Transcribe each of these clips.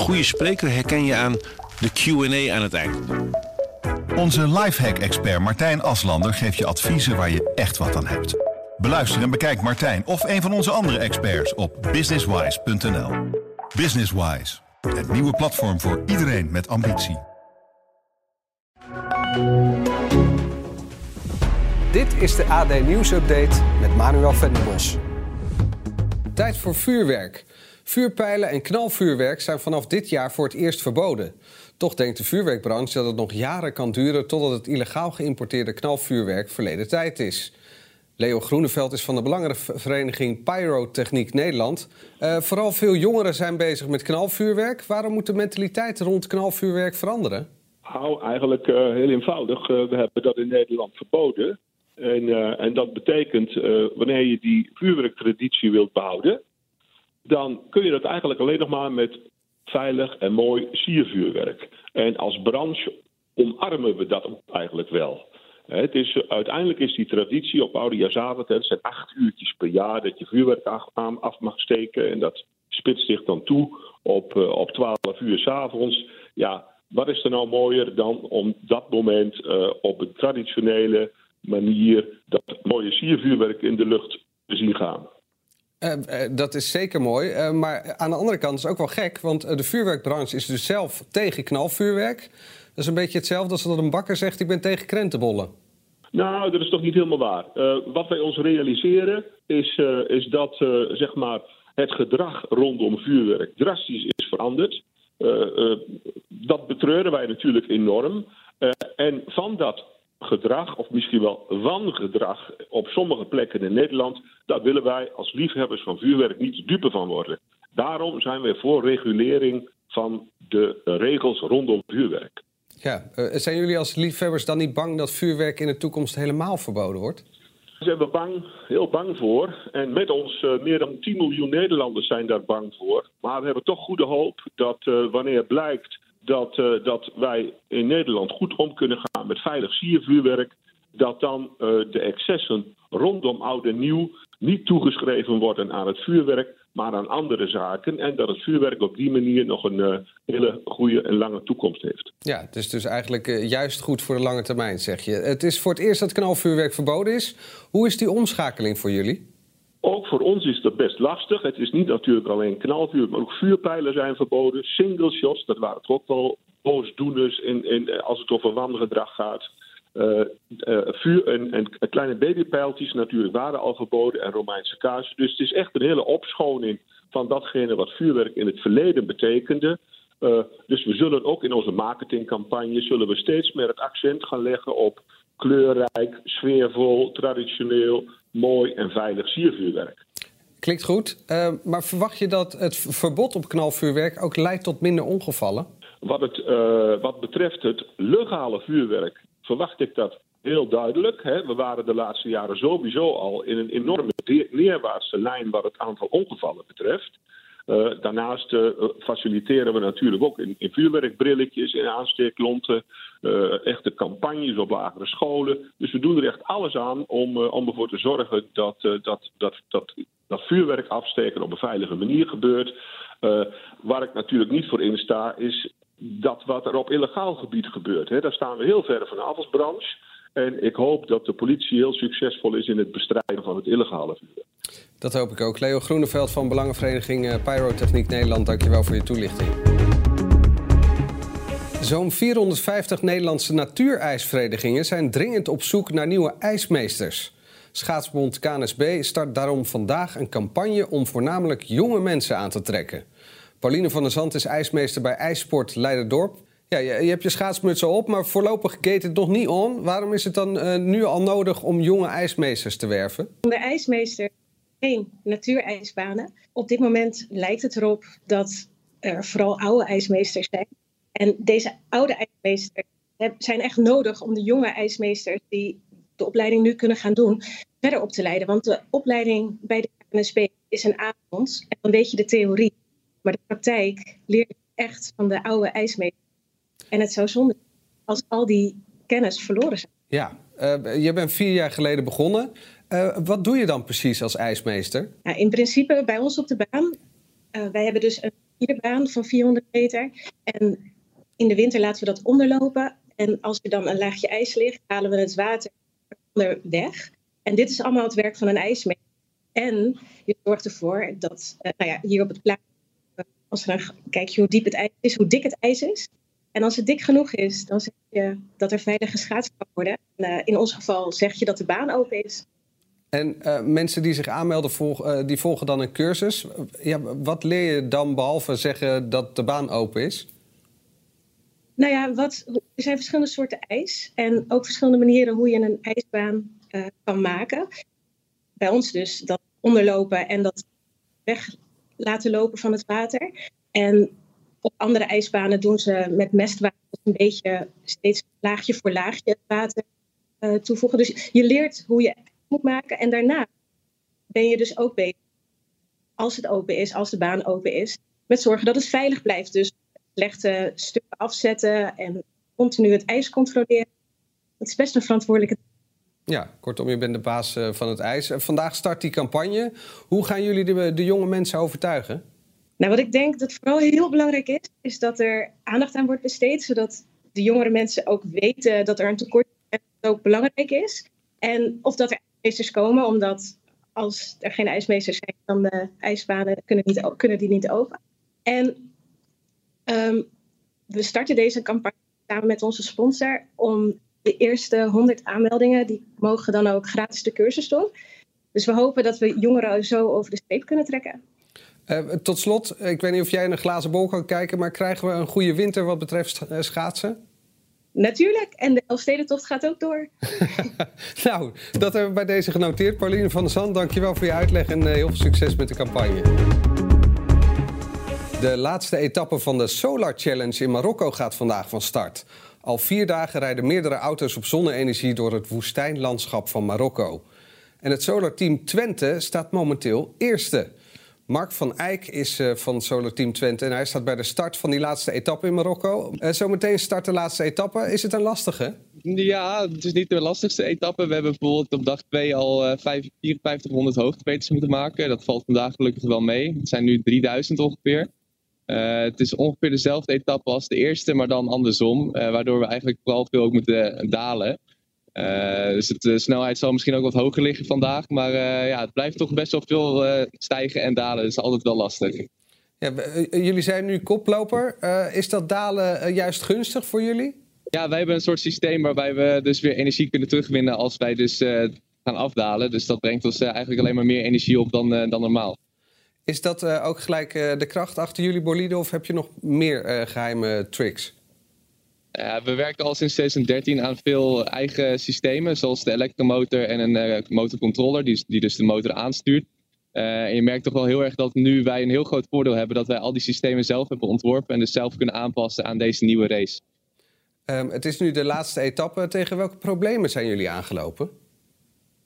goede spreker herken je aan de Q&A aan het eind. Onze lifehack-expert Martijn Aslander geeft je adviezen waar je echt wat aan hebt. Beluister en bekijk Martijn of een van onze andere experts op businesswise.nl. Businesswise, het nieuwe platform voor iedereen met ambitie. Dit is de AD Nieuws Update met Manuel Venderbos. Tijd voor vuurwerk. Vuurpijlen en knalvuurwerk zijn vanaf dit jaar voor het eerst verboden. Toch denkt de vuurwerkbranche dat het nog jaren kan duren totdat het illegaal geïmporteerde knalvuurwerk verleden tijd is. Leo Groeneveld is van de belangenvereniging Pyrotechniek Nederland. Uh, vooral veel jongeren zijn bezig met knalvuurwerk. Waarom moet de mentaliteit rond knalvuurwerk veranderen? Nou, eigenlijk uh, heel eenvoudig. Uh, we hebben dat in Nederland verboden. En, en dat betekent, wanneer je die vuurwerktraditie wilt behouden, dan kun je dat eigenlijk alleen nog maar met veilig en mooi siervuurwerk. En als branche omarmen we dat eigenlijk wel. Het is, uiteindelijk is die traditie op oudejaarsavond, het zijn acht uurtjes per jaar dat je vuurwerk af mag steken. En dat spitst zich dan toe op, uh, op 12 uur s'avonds. Ja, wat is er nou mooier dan om dat moment uh, op een traditionele manier dat mooie siervuurwerk in de lucht te zien gaan? Uh, dat is zeker mooi. Uh, maar aan de andere kant is het ook wel gek. Want de vuurwerkbranche is dus zelf tegen knalvuurwerk. Dat is een beetje hetzelfde als dat een bakker zegt: ik ben tegen krentenbollen. Nou, dat is toch niet helemaal waar. Wat wij ons realiseren is, is dat zeg maar het gedrag rondom vuurwerk drastisch is veranderd. dat betreuren wij natuurlijk enorm. en van dat gedrag, of misschien wel wangedrag op sommige plekken in Nederland, daar willen wij als liefhebbers van vuurwerk niet dupe van worden. Daarom zijn we voor regulering van de regels rondom vuurwerk. Ja, uh, zijn jullie als liefhebbers dan niet bang dat vuurwerk in de toekomst helemaal verboden wordt? Daar zijn we bang, heel bang voor. En met ons uh, meer dan 10 miljoen Nederlanders zijn daar bang voor. Maar we hebben toch goede hoop dat uh, wanneer blijkt dat, uh, dat wij in Nederland goed om kunnen gaan met veilig siervuurwerk, dat dan uh, de excessen rondom oud en nieuw niet toegeschreven worden aan het vuurwerk, maar aan andere zaken. En dat het vuurwerk op die manier nog een uh, hele goede en lange toekomst heeft. Ja, het is dus eigenlijk juist goed voor de lange termijn, zeg je. Het is voor het eerst dat knalvuurwerk verboden is. Hoe is die omschakeling voor jullie? Ook voor ons is dat best lastig. Het is niet natuurlijk alleen knalvuur, maar ook vuurpijlen zijn verboden. Single shots, dat waren toch ook wel boosdoeners in, in, als het over wangedrag gaat. Uh, uh, vuur en, en, kleine babypijltjes natuurlijk waren al verboden en Romeinse kaarsen. Dus het is echt een hele opschoning van datgene wat vuurwerk in het verleden betekende. Dus we zullen ook in onze marketingcampagne zullen we steeds meer het accent gaan leggen op kleurrijk, sfeervol, traditioneel, mooi en veilig siervuurwerk. Klinkt goed, uh, maar verwacht je dat het verbod op knalvuurwerk ook leidt tot minder ongevallen? Wat, het, uh, wat betreft het legale vuurwerk verwacht ik dat heel duidelijk. Hè. We waren de laatste jaren sowieso al in een enorme neerwaartse lijn wat het aantal ongevallen betreft. Uh, daarnaast uh, faciliteren we natuurlijk ook in, in vuurwerkbrilletjes, in aansteeklonten, uh, echte campagnes op lagere scholen. Dus we doen er echt alles aan om, om ervoor te zorgen dat, dat, dat, dat, dat vuurwerk afsteken op een veilige manier gebeurt. waar ik natuurlijk niet voor insta, is dat wat er op illegaal gebied gebeurt. Hè. Daar staan we heel ver vanaf als branche. En ik hoop dat de politie heel succesvol is in het bestrijden van het illegale vuurwerk. Dat hoop ik ook. Leo Groeneveld van Belangenvereniging Pyrotechniek Nederland, dankjewel voor je toelichting. Zo'n 450 Nederlandse natuurijsverenigingen zijn dringend op zoek naar nieuwe ijsmeesters. Schaatsbond KNSB start daarom vandaag een campagne om voornamelijk jonge mensen aan te trekken. Pauline van der Zand is ijsmeester bij IJsport Leiderdorp. Ja, je, hebt je schaatsmuts al op, maar voorlopig gate het nog niet on. Waarom is het dan uh, nu al nodig om jonge ijsmeesters te werven? De ijsmeester geen natuurijsbanen. Op dit moment lijkt het erop dat er vooral oude ijsmeesters zijn. En deze oude ijsmeesters zijn echt nodig om de jonge ijsmeesters die de opleiding nu kunnen gaan doen, verder op te leiden. Want de opleiding bij de KNSB is een avond en dan weet je de theorie. Maar de praktijk leert echt van de oude ijsmeesters. En het zou zonde als al die kennis verloren zijn. Ja, uh, je bent vier jaar geleden begonnen. Uh, wat doe je dan precies als ijsmeester? Nou, in principe bij ons op de baan, uh, wij hebben dus een skierbaan van 400 meter. En in de winter laten we dat onderlopen. En als er dan een laagje ijs ligt, halen we het water er weg. En dit is allemaal het werk van een ijsmeester. En je zorgt ervoor dat, uh, nou ja, hier op het plaatje, als we dan kijken hoe diep het ijs is, hoe dik het ijs is. En als het dik genoeg is, dan zeg je dat er veilig geschaatst kan worden. En, in ons geval zeg je dat de baan open is. En uh, mensen die zich aanmelden, volgen, die volgen dan een cursus. Ja, wat leer je dan behalve zeggen dat de baan open is? Nou ja, wat, er zijn verschillende soorten ijs. En ook verschillende manieren hoe je een ijsbaan uh, kan maken. Bij ons dus dat onderlopen en dat weg laten lopen van het water. En op andere ijsbanen doen ze met mestwater een beetje steeds laagje voor laagje het water toevoegen. Dus je leert hoe je moet maken. En daarna ben je dus ook bezig, als het open is, als de baan open is, met zorgen dat het veilig blijft. Dus slechte stukken afzetten en continu het ijs controleren. Het is best een verantwoordelijke ja, kortom, je bent de baas eh, van het ijs. Vandaag start die campagne. Hoe gaan jullie de, de, jonge mensen overtuigen? Nou, wat ik denk dat vooral heel belangrijk is, is dat er aandacht aan wordt besteed, zodat de jongere mensen ook weten dat er een tekort is en dat het ook belangrijk is. En of dat er ijsmeesters komen, omdat als er geen ijsmeesters zijn, dan de ijsbanen kunnen, niet, kunnen die niet open. En um, we starten deze campagne samen met onze sponsor om de eerste 100 aanmeldingen, die mogen dan ook gratis de cursus doen. Dus we hopen dat we jongeren zo over de streep kunnen trekken. Uh, tot slot, ik weet niet of jij in een glazen bol kan kijken, maar krijgen we een goede winter wat betreft schaatsen? Natuurlijk, en de Elfstedentocht gaat ook door. nou, dat hebben we bij deze genoteerd. Pauline van der Zand, dankjewel voor je uitleg en heel veel succes met de campagne. De laatste etappe van de Solar Challenge in Marokko gaat vandaag van start. Al vier dagen rijden meerdere auto's op zonne-energie door het woestijnlandschap van Marokko. En het Solar Team Twente staat momenteel eerste. Mark van Eyck is uh, van Solar Team Twente en hij staat bij de start van die laatste etappe in Marokko. Uh, zometeen start de laatste etappe. Is het een lastige? Ja, het is niet de lastigste etappe. We hebben bijvoorbeeld op dag 2 al uh, 5400 hoogtemeters moeten maken. Dat valt vandaag gelukkig wel mee. Het zijn nu 3000 ongeveer. Uh, het is ongeveer dezelfde etappe als de eerste, maar dan andersom. Waardoor we eigenlijk vooral veel ook moeten dalen. Uh, dus de snelheid zal misschien ook wat hoger liggen vandaag. Maar ja, het blijft toch best wel veel stijgen en dalen. Dat is altijd wel lastig. Ja, jullie zijn nu koploper. is dat dalen juist gunstig voor jullie? Ja, wij hebben een soort systeem waarbij we dus weer energie kunnen terugwinnen als wij dus gaan afdalen. Dus dat brengt ons eigenlijk alleen maar meer energie op dan, dan normaal. Is dat ook gelijk de kracht achter jullie bolide of heb je nog meer geheime tricks? Ja, we werken al sinds 2013 aan veel eigen systemen, zoals de elektromotor en een motorcontroller, die, die, dus de motor aanstuurt. en je merkt toch wel heel erg dat nu wij een heel groot voordeel hebben dat wij al die systemen zelf hebben ontworpen en dus zelf kunnen aanpassen aan deze nieuwe race. Um, het is nu de laatste etappe. Tegen welke problemen zijn jullie aangelopen?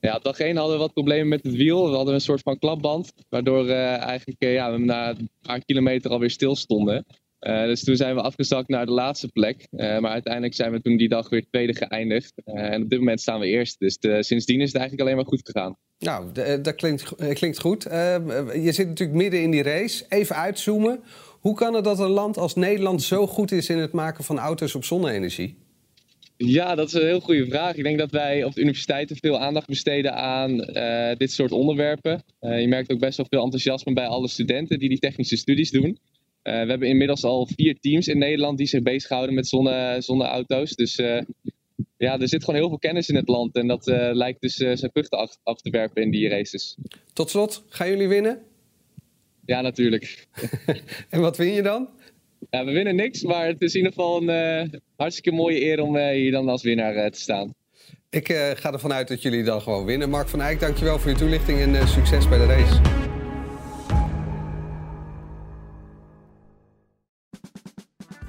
Ja, dag 1 hadden we wat problemen met het wiel. We hadden een soort van klapband, waardoor eigenlijk ja, we na een paar kilometer alweer stilstonden. Uh, dus toen zijn we afgezakt naar de laatste plek. maar uiteindelijk zijn we toen die dag weer tweede geëindigd. en op dit moment staan we eerst. Dus de, sindsdien is het eigenlijk alleen maar goed gegaan. Nou, dat klinkt, klinkt goed. je zit natuurlijk midden in die race. Even uitzoomen. Hoe kan het dat een land als Nederland zo goed is in het maken van auto's op zonne-energie? Ja, dat is een heel goede vraag. Ik denk dat wij op de universiteiten veel aandacht besteden aan dit soort onderwerpen. Je merkt ook best wel veel enthousiasme bij alle studenten die die technische studies doen. Uh, we hebben inmiddels al vier teams in Nederland die zich bezighouden met zonne, zonneauto's. Dus ja, er zit gewoon heel veel kennis in het land. En dat lijkt dus zijn vruchten af, af, te werpen in die races. Tot slot, gaan jullie winnen? Ja, natuurlijk. en wat win je dan? Ja, we winnen niks, maar het is in ieder geval een uh, hartstikke mooie eer om uh, hier dan als winnaar uh, te staan. Ik ga ervan uit dat jullie dan gewoon winnen. Mark van Eyck, dankjewel voor je toelichting en succes bij de race.